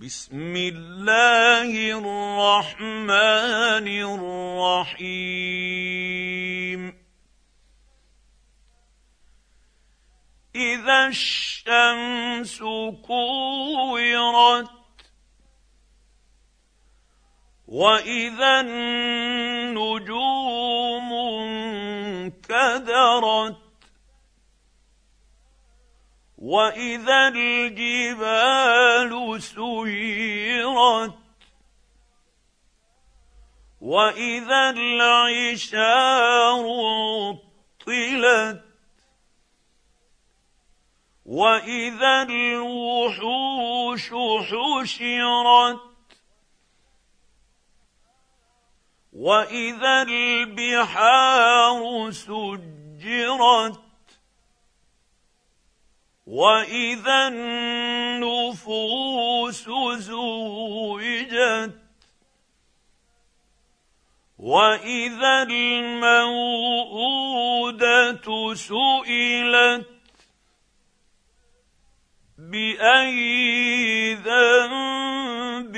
بسم الله الرحمن الرحيم. إذا الشمس كورت وإذا النجوم انكدرت واذا الجبال سيرت واذا العشار عطلت واذا الوحوش حشرت واذا البحار سجرت واذا النفوس زوجت واذا الموءوده سئلت باي ذنب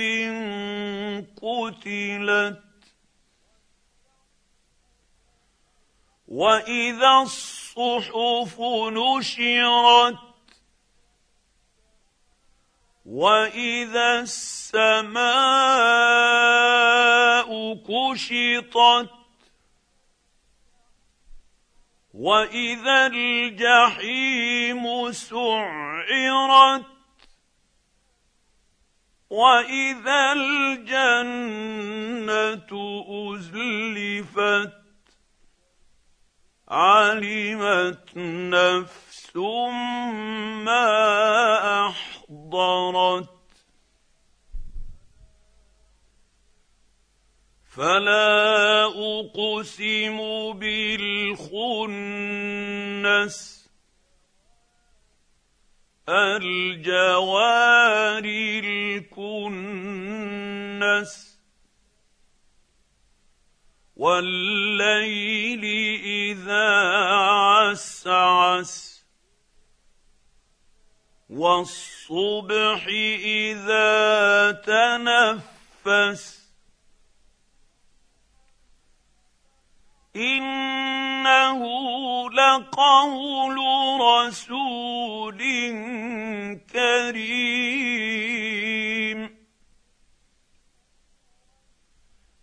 قتلت واذا الصحف نشرت واذا السماء كشطت واذا الجحيم سعرت واذا الجنه ازلفت علمت نفس ما أحب حضرت فلا أقسم بالخنس. الجوار الكنس. والليل إذا عسعس. والصبح إذا تنفس. إنه لقول رسول كريم.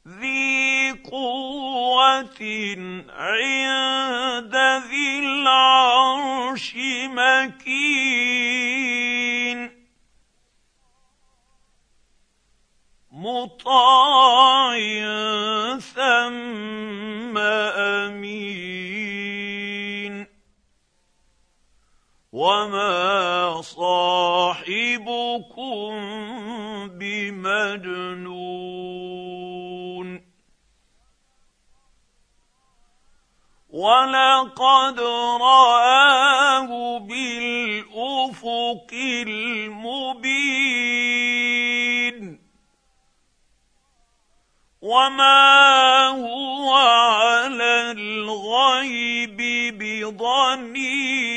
ذي قوة عند ذي العرش مكين. مطاع ثم امين وما صاحبكم بمجنون ولقد راه بالافق المبين وما هو على الغيب بضنين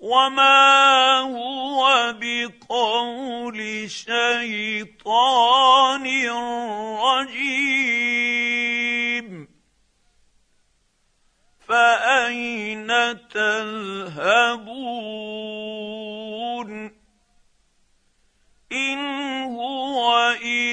وما هو بقول شيطان رجيم فاين تذهبون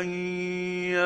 يشاء